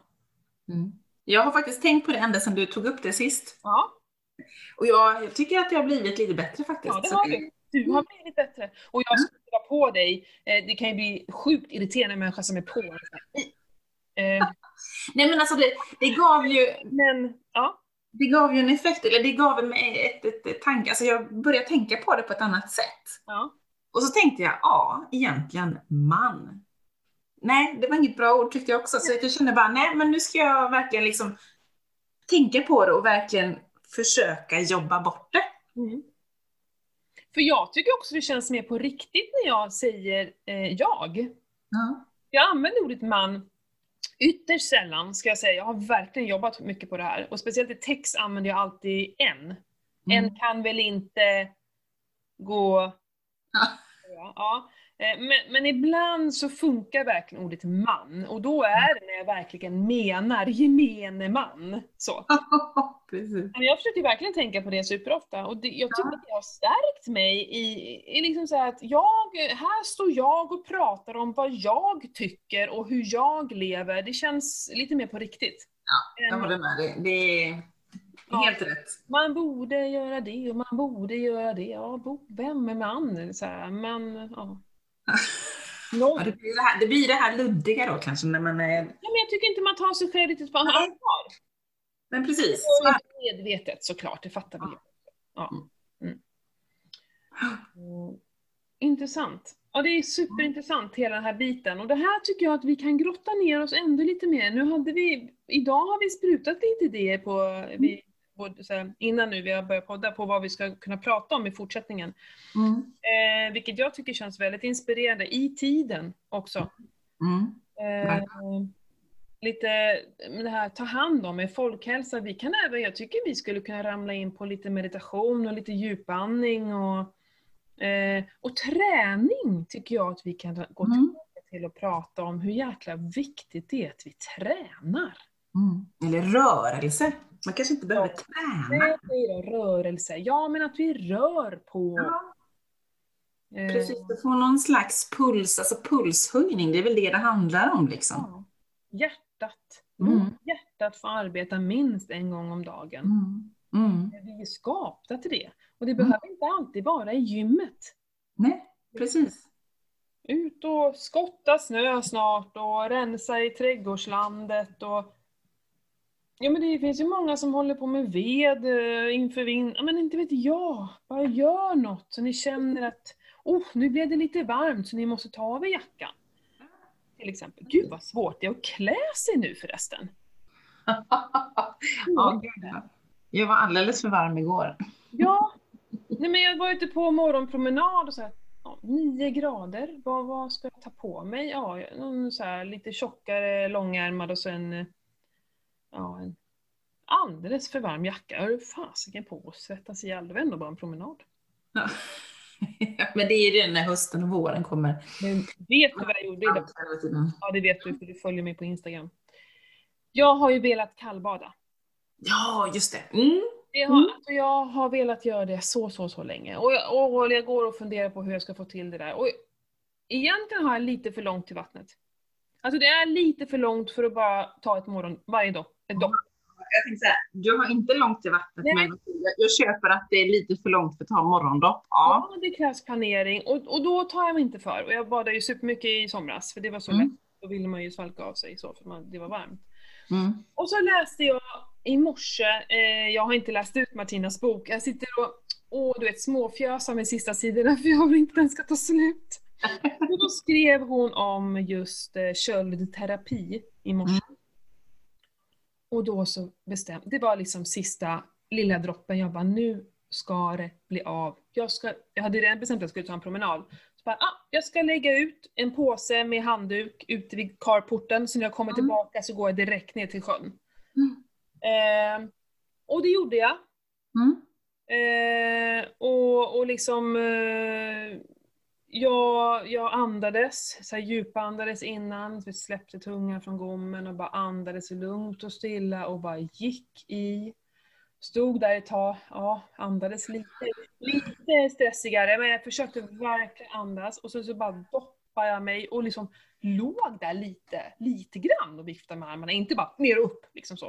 Mm. Jag har faktiskt tänkt på det ända sedan du tog upp det sist. Ja. Och jag, jag tycker att jag har blivit lite bättre faktiskt. Ja, det har du. Du har blivit bättre. Och jag skulle vara på dig, eh, det kan ju bli sjukt irriterande människa som är på. Eh. Nej men alltså det, det gav ju... Men, ja. Det gav ju en effekt, eller det gav mig ett, ett, ett tanke, alltså jag började tänka på det på ett annat sätt. Ja. Och så tänkte jag, ja, egentligen man. Nej, det var inget bra ord tyckte jag också, så jag kände bara, nej men nu ska jag verkligen liksom tänka på det och verkligen försöka jobba bort det. Mm. För jag tycker också det känns mer på riktigt när jag säger eh, jag. Ja. Jag använder ordet man ytterst sällan, ska jag säga. Jag har verkligen jobbat mycket på det här. Och speciellt i text använder jag alltid en. Mm. En kan väl inte gå... Ja. ja. Eh, men, men, ibland så funkar verkligen ordet man, och då är det när jag verkligen menar gemene man. Så. *laughs* Precis. Jag försöker verkligen tänka på det superofta, och det, jag tycker ja. att det har stärkt mig i, i liksom så att jag, här står jag och pratar om vad jag tycker och hur jag lever. Det känns lite mer på riktigt. Ja, jag håller med dig. Det är helt rätt. Man borde göra det och man borde göra det. Ja, vem är man? Så här, men, ja. *laughs* Ja, det, blir det, här, det blir det här luddiga då kanske när man är... Ja, men jag tycker inte man tar sig själv riktigt på allvar. Men precis. Det är medvetet såklart, det fattar vi. Ja. Mm. Mm. Intressant. Ja, det är superintressant hela den här biten. Och det här tycker jag att vi kan grotta ner oss ändå lite mer. Nu hade vi, idag har vi sprutat lite idéer på, vi, här, innan nu vi har börjat podda, på vad vi ska kunna prata om i fortsättningen. Mm. Eh, vilket jag tycker känns väldigt inspirerande i tiden också. Mm. Eh, lite det här ta hand om med folkhälsa. Vi kan även, jag tycker vi skulle kunna ramla in på lite meditation och lite djupandning och, eh, och träning tycker jag att vi kan gå Mm. till och prata om hur jäkla viktigt det är att vi tränar. Mm. Eller rörelse. Man kanske inte behöver träna. Då rörelse. Ja, men att vi rör på. Ja, eh, precis, att få någon slags puls, alltså pulshöjning, det är väl det det handlar om liksom. ja. Hjärtat. Mm. Hjärtat få arbeta minst en gång om dagen. Mm. Mm. Vi är skapta till det. Och det behöver inte alltid vara i gymmet. Nej, precis. Ut och skotta snö snart och rensa i trädgårdslandet och Ja men det finns ju många som håller på med ved eh, inför vintern. Men inte vet jag. Bara gör något så ni känner att oh, nu blev det lite varmt så ni måste ta av er jackan. Till exempel. Gud vad svårt det är att klä sig nu förresten. *laughs* ja. Jag var alldeles för varm igår. Ja. Nej men jag var ute på morgonpromenad och så här, ja, nio grader. Vad, vad ska jag ta på mig? Ja, någon så här lite tjockare, långärmad och sen eh, ja, en alldeles för varm jacka. Jag höll fasiken på att svettas ihjäl. Det var ändå bara en promenad. Ja. *laughs* Men det är ju det när hösten och våren kommer. Men vet du vad jag gjorde? idag? Ja, det vet du för du följer mig på Instagram. Jag har ju velat kallbada. Ja, just det. Mm. Det har, Mm. alltså jag har velat göra det så, så, så länge. Och jag, och jag går och funderar på hur jag ska få till det där. Och egentligen har jag lite för långt till vattnet. Alltså det är lite för långt för att bara ta ett morgon, varje dag, dopp. Jag tänkte säga, du har inte långt till vattnet, Nej. men jag, jag köper att det är lite för långt för att ta morgondopp. Ja. Ja, det krävs planering och, och då tar jag mig inte för. Och jag badade ju supermycket i somras för det var så Mm. lätt. Då ville man ju svalka av sig så för man, det var varmt. Mm. Och så läste jag i morse, eh, jag har inte läst ut Martinas bok, jag sitter och åh, du vet, småfjösar med sista sidorna *laughs* för jag vill inte den ska ta slut. *laughs* Och då skrev hon om just eh, köldterapi i morse. Mm. Och då så bestämde, det var liksom sista lilla droppen, jag bara nu ska det bli av. Jag, ska, jag hade redan bestämt att jag skulle ta en promenad. Så bara, ah, jag ska lägga ut en påse med handduk ute vid carporten, så när jag kommer Mm. tillbaka så går jag direkt ner till sjön. Mm. Eh, och det gjorde jag. Mm. Eh, och, och liksom eh, jag, jag andades, så här djupandades innan, så släppte tungan från gommen och bara andades lugnt och stilla och bara gick i. Stod där ett tag, ja, andades lite, lite stressigare, men jag försökte verkligen andas och så, så bara doppade jag mig och liksom låg där lite, lite grann och viftade med armarna, inte bara ner och upp liksom så.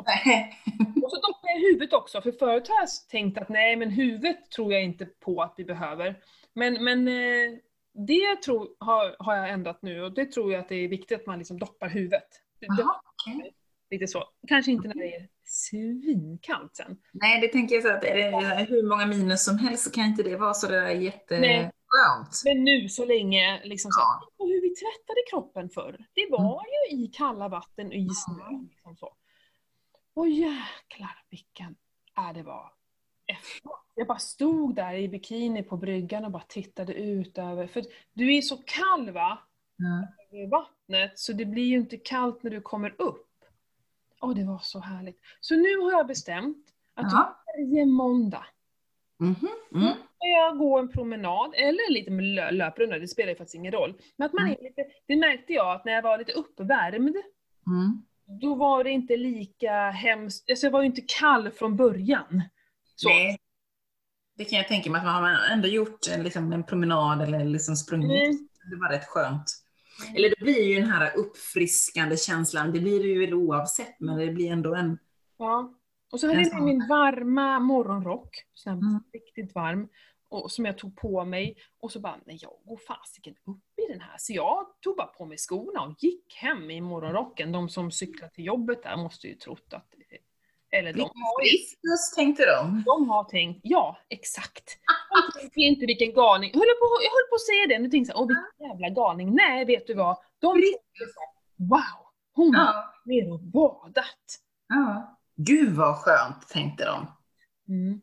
Och så doppade jag huvudet också, för förut har jag tänkt att nej men huvudet tror jag inte på att vi behöver. Men, men eh, det tror, har, har jag ändrat nu och det tror jag att det är viktigt att man liksom doppar huvudet. Det- det- Jaha, okej. Lite så. Kanske inte när det är svinkallt sen. Nej, det tänker jag så att är det hur många minus som helst så kan inte det vara så där Nej. jätteskönt. Men nu så länge, liksom så, Ja. och hur vi tvättade kroppen förr. Det var ju i kalla vatten och i snö. Liksom så. Och jäklar vilken, äh, det var. Jag bara stod där i bikini på bryggan och bara tittade ut över, för du är så kall va? I vattnet så det blir ju inte kallt när du kommer upp. Åh, det var så härligt. Så nu har jag bestämt att Ja. varje måndag Mhm, mm. ska jag gå en promenad, eller en liten lö- löprunda, det spelar ju faktiskt ingen roll. Men att man är lite, det märkte jag att när jag var lite uppvärmd, Mm. då var det inte lika hemskt, alltså jag var ju inte kall från början. Så. Nej. Det kan jag tänka mig att man har ändå gjort en, liksom, en promenad eller liksom sprungit. Mm. Det var rätt skönt. Eller det blir ju den här uppfriskande känslan, det blir det ju väl oavsett, men det blir ändå en... Ja. Och så hade jag min varma morgonrock, Mm. riktigt varm, och, som jag tog på mig. Och så bara, nej jag går fasiken upp i den här. Så jag tog bara på mig skorna och gick hem i morgonrocken. De som cyklar till jobbet där måste ju trott att... Eller de har Friskus tänkte de. de har tänkt, ja exakt. De tänkte inte vilken galning, jag höll på, jag höll på att säga det, nu tänkte jag åh vilken jävla galning. Nej, vet du vad? De tänkte wow, hon har Ja. ner och badat. ja. Gud vad skönt, tänkte de. Mm.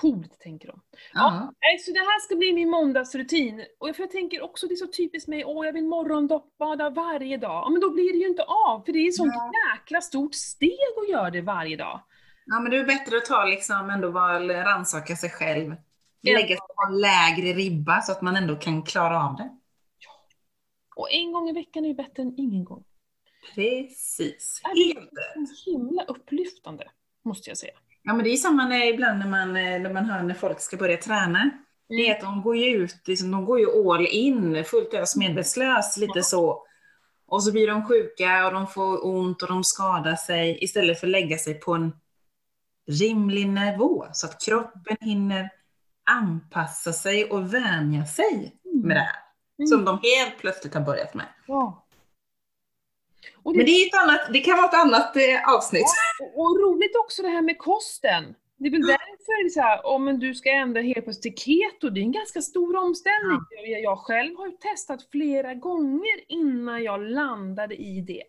Coolt, tänker de. Ja. Så det här ska bli min måndagsrutin. Och jag- för jag tänker också, det är så typiskt mig, åh jag vill morgondoppbada varje dag. Ja men då blir det ju inte av, för det är ett sånt jäkla stort steg att göra det varje dag. ja, men det är bättre att ta liksom ändå bara rannsaka sig själv. Ja. Lägga sig på en lägre ribba så att man ändå kan klara av det. Och en gång i veckan är ju bättre än ingen gång. Precis. Ja, det är himla upplyftande, måste jag säga. Ja, men det är samma när, ibland när man, eh, när man hör när folk ska börja träna. Det är att de går ju ut, liksom, de går ju all in, fullt ös medvetslös, lite så. Och så blir de sjuka och de får ont och de skadar sig istället för att lägga sig på en rimlig nivå så att kroppen hinner anpassa sig och vänja sig med det här. Som de helt plötsligt har börjat med. Ja. Det, Men det, är ett annat, det kan vara ett annat eh, avsnitt. och, och roligt också det här med kosten. Det är väl därför det så här, om du ska ändra helt plötsligt till keto, det är en ganska stor omställning. Jag, jag själv har ju testat flera gånger innan jag landade i det.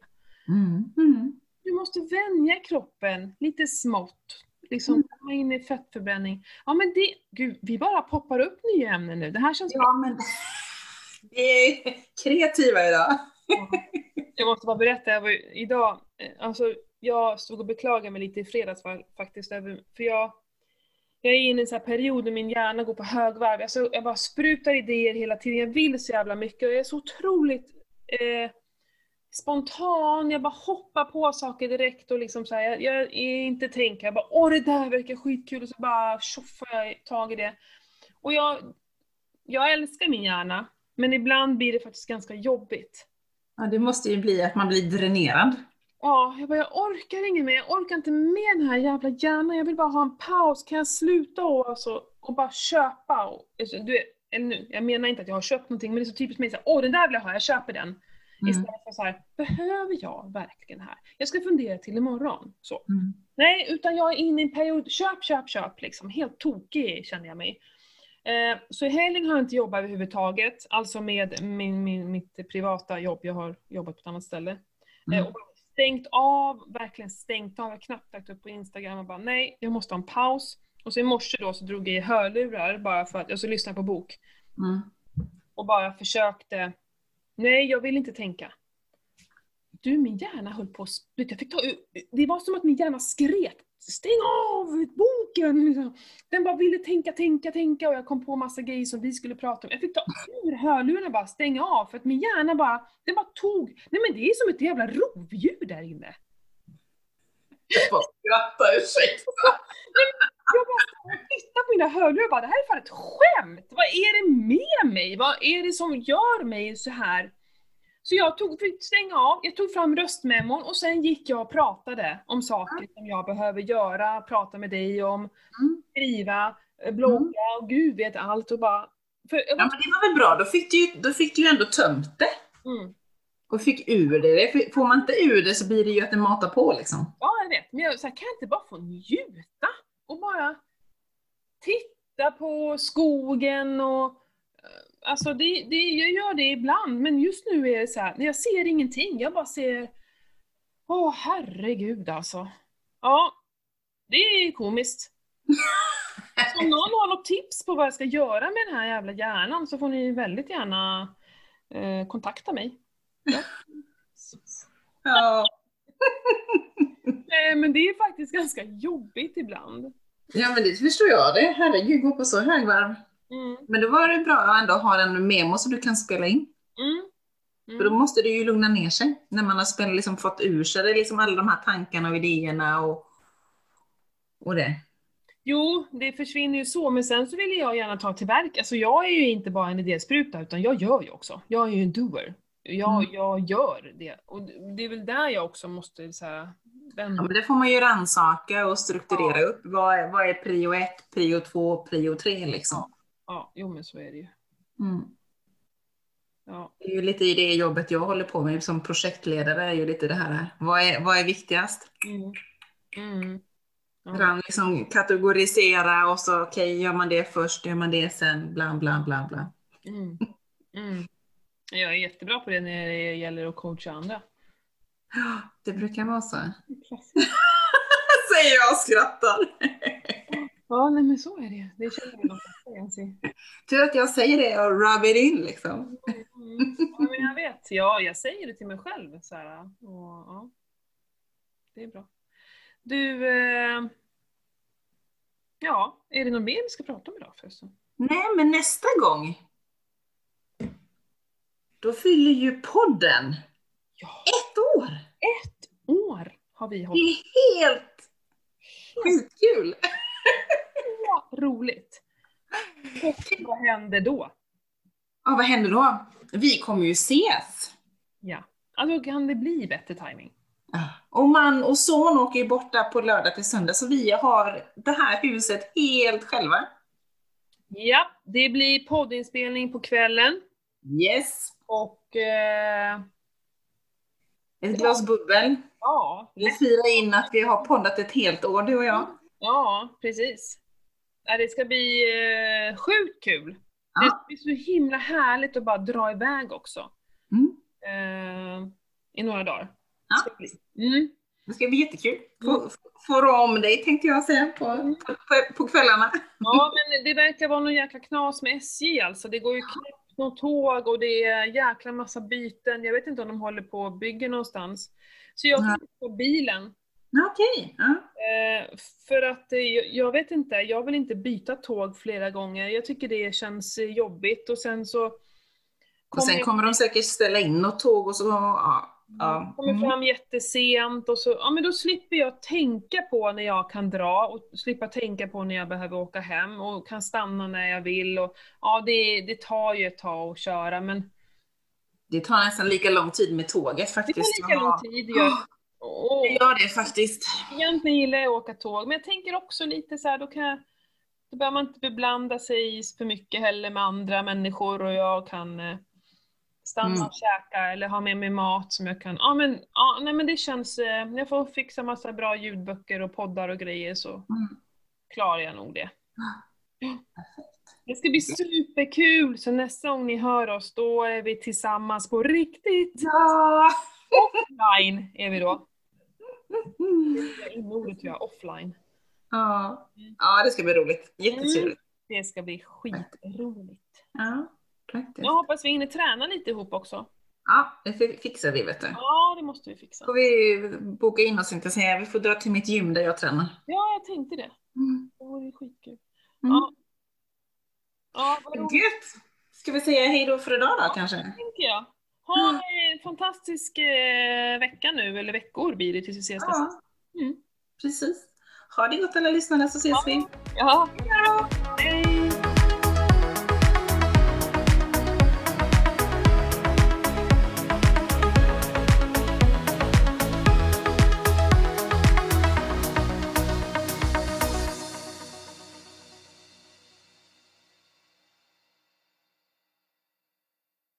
Mm, mm. Du måste vänja kroppen lite smått. Liksom komma in i fettförbränning. Ja men det, gud, vi bara poppar upp nya ämnen nu. Det här känns bra. Ja, men *laughs* vi är kreativa idag. *laughs* Jag måste bara berätta, jag var, idag, eh, alltså jag stod och beklagade mig lite i fredags faktiskt, för jag, jag är inne i en sån här period när min hjärna går på högvarv. Alltså, jag bara sprutar idéer hela tiden, jag vill så jävla mycket och jag är så otroligt eh, spontan, jag bara hoppar på saker direkt och liksom så här, jag, jag är inte tänker, jag bara åh det där verkar skitkul och så bara tjoffar jag tag i det. Och jag, jag älskar min hjärna, men ibland blir det faktiskt ganska jobbigt. Ja, det måste ju bli att man blir dränerad. Ja, jag bara, jag orkar inget mer. Jag orkar inte med den här jävla hjärnan. Jag vill bara ha en paus. Kan jag sluta och, alltså, och bara köpa? Och, alltså, du, vet, nu, jag menar inte att jag har köpt någonting, men det är så typiskt mig. så här, Åh, den där vill jag ha, jag köper den. Mm. Istället för så här, behöver jag verkligen det här? Jag ska fundera till imorgon. Så. Mm. Nej, utan jag är inne i en period, köp, köp, köp liksom. Helt tokig känner jag mig. Eh, så i helgen har jag inte jobbat överhuvudtaget, alltså med min, min, mitt privata jobb. Jag har jobbat på ett annat ställe. Mm. Eh, och bara stängt av, verkligen stängt av. Jag har knappt lagt upp på Instagram och bara nej, jag måste ha en paus. Och så i morse då så drog jag i hörlurar bara för att, jag så lyssnade på bok. Mm. Och bara försökte, nej jag vill inte tänka. Du, min hjärna höll på att, jag fick ta ut- det var som att min hjärna skrek Stäng av boken! Liksom. Den bara ville tänka, tänka, tänka och jag kom på massa grejer som vi skulle prata om. Jag fick ta ur hörlurarna och bara stänga av för att min hjärna bara, den bara tog, nej men det är som ett jävla rovdjur där inne. Jag får skratta, ursäkta. Jag bara tittade på mina hörlurar och bara, det här är fan ett skämt! Vad är det med mig? Vad är det som gör mig så här? Så jag tog, fick stänga av, jag tog fram röstmemon och sen gick jag och pratade om saker som jag behöver göra, prata med dig om, Mm. skriva, eh, blogga och gud vet allt och bara... För Ja, men det var väl bra, då fick du ju, då fick du ju ändå tömt det. mm, Och fick ur det. Får man inte ur det så blir det ju att det matar på liksom. ja, jag vet, men jag så här, kan jag inte bara få njuta? Och bara titta på skogen och... Alltså det, det, jag gör det ibland, men just nu är det så här, jag ser ingenting, jag bara ser... Åh herregud alltså. Ja, det är komiskt. Så om någon har något tips på vad jag ska göra med den här jävla hjärnan så får ni väldigt gärna eh, kontakta mig. Ja. *laughs* Eh, men det är faktiskt ganska jobbigt ibland. ja, men det förstår jag det. Herregud, gå på så högvarv. Mm, Men då var det bra att ändå ha en memo så du kan spela in. mm, För då mm. måste det ju lugna ner sig. När man har spelat, liksom, fått ur sig det, liksom alla de här tankarna och idéerna och, och det. Jo, det försvinner ju så, men sen så vill jag gärna ta till verk. Alltså jag är ju inte bara en idéspruta, utan jag gör ju också. Jag är ju en doer. Jag, Mm. jag gör det. Och det är väl där jag också måste så här, Ja, vända. men det får man ju rannsaka och strukturera upp. Vad är, vad är prio ett, prio två, prio tre liksom? Ja, jo men så är det ju. Mm. Ja. Det är ju lite i det jobbet jag håller på med som projektledare, är ju lite det här. Vad är, vad är viktigast? Mm. Mm. Ja. Ran, liksom kategorisera och så okej, gör man det först, gör man det sen, bla bla bla bla. Mm. Mm. Jag är jättebra på det när det gäller att coacha andra. Det brukar vara så. *laughs* Säger jag och skrattar. Ja, nej men så är det. Det känner flesta Jensi. Tur att jag säger det och rub it in liksom. Mm. Ja, men jag vet. Ja, jag säger det till mig själv. Så här, och, ja. Det är bra. Du, eh, ja, är det något mer vi ska prata om idag förresten? Nej, men nästa gång. Då fyller ju podden Ja, ett år. ett år har vi Det hållit är helt skitkul. på. Roligt. Och vad händer då? Ja, vad händer då? Vi kommer ju ses. Ja, alltså kan det bli bättre timing? Och man och son åker ju borta på lördag till söndag, så vi har det här huset helt själva. Ja, det blir poddinspelning på kvällen Yes. och eh, Ett glas bubbel. ja, Vi firar in att vi har poddat ett helt år, du och jag. ja, precis. Det ska bli eh, sjukt kul. Ja. Det ska bli så himla härligt att bara dra iväg också. Mm. Eh, I några dagar. Ja. Mm. Det ska bli jättekul. Få, få rå om dig tänkte jag säga på, på, på, på kvällarna. Ja, men det verkar vara någon jäkla knas med SJ alltså. Det går ju knappt något tåg och det är jäkla massa byten. Jag vet inte om de håller på och bygger någonstans. Så jag fick på bilen. Okej. Ja. Eh, för att eh, jag, vet inte, jag vill inte byta tåg flera gånger. Jag tycker det känns jobbigt och sen så Och sen jag- kommer de säkert ställa in något tåg och så, ja. ja. kommer Mm. fram jättesent och så, ja men då slipper jag tänka på när jag kan dra och slippa tänka på när jag behöver åka hem och kan stanna när jag vill och ja det, det tar ju ett tag att köra men Det tar nästan lika lång tid med tåget det faktiskt. tar lika lång tid. Jag, *gasps* och, Det gör det faktiskt. egentligen gillar jag att åka tåg men jag tänker också lite så här, då kan jag, då behöver man inte beblanda sig för mycket heller med andra människor och jag kan eh, stanna Mm. och käka eller ha med mig mat som jag kan, ja men, ja, nej men det känns, eh, jag får fixa massa bra ljudböcker och poddar och grejer så Mm. klarar jag nog det. Det ska bli superkul, så nästa gång ni hör oss då är vi tillsammans på riktigt. Ja! Offline är vi då. Mm. Inne ordet jag, offline. Ja. ja, det ska bli roligt. Jättetrevligt. Det ska bli skitroligt. Ja, praktiskt. Jag hoppas vi hinner träna lite ihop också. Ja, det fi- fixar vi vet du. Ja, det måste vi fixa. får vi boka in oss inte säga. Vi får dra till mitt gym där jag tränar. Ja, jag tänkte det. Mm. Det vore skitkul. Mm. Ja. Ja, Gött! Ska vi säga hej då för idag då kanske? tänker jag. Ha en fantastisk eh, vecka nu, eller veckor blir det tills vi ses nästa. Ja, Mm. precis. Ha det gott alla lyssnare så ses Ja. vi. Ja, Hej då! hej!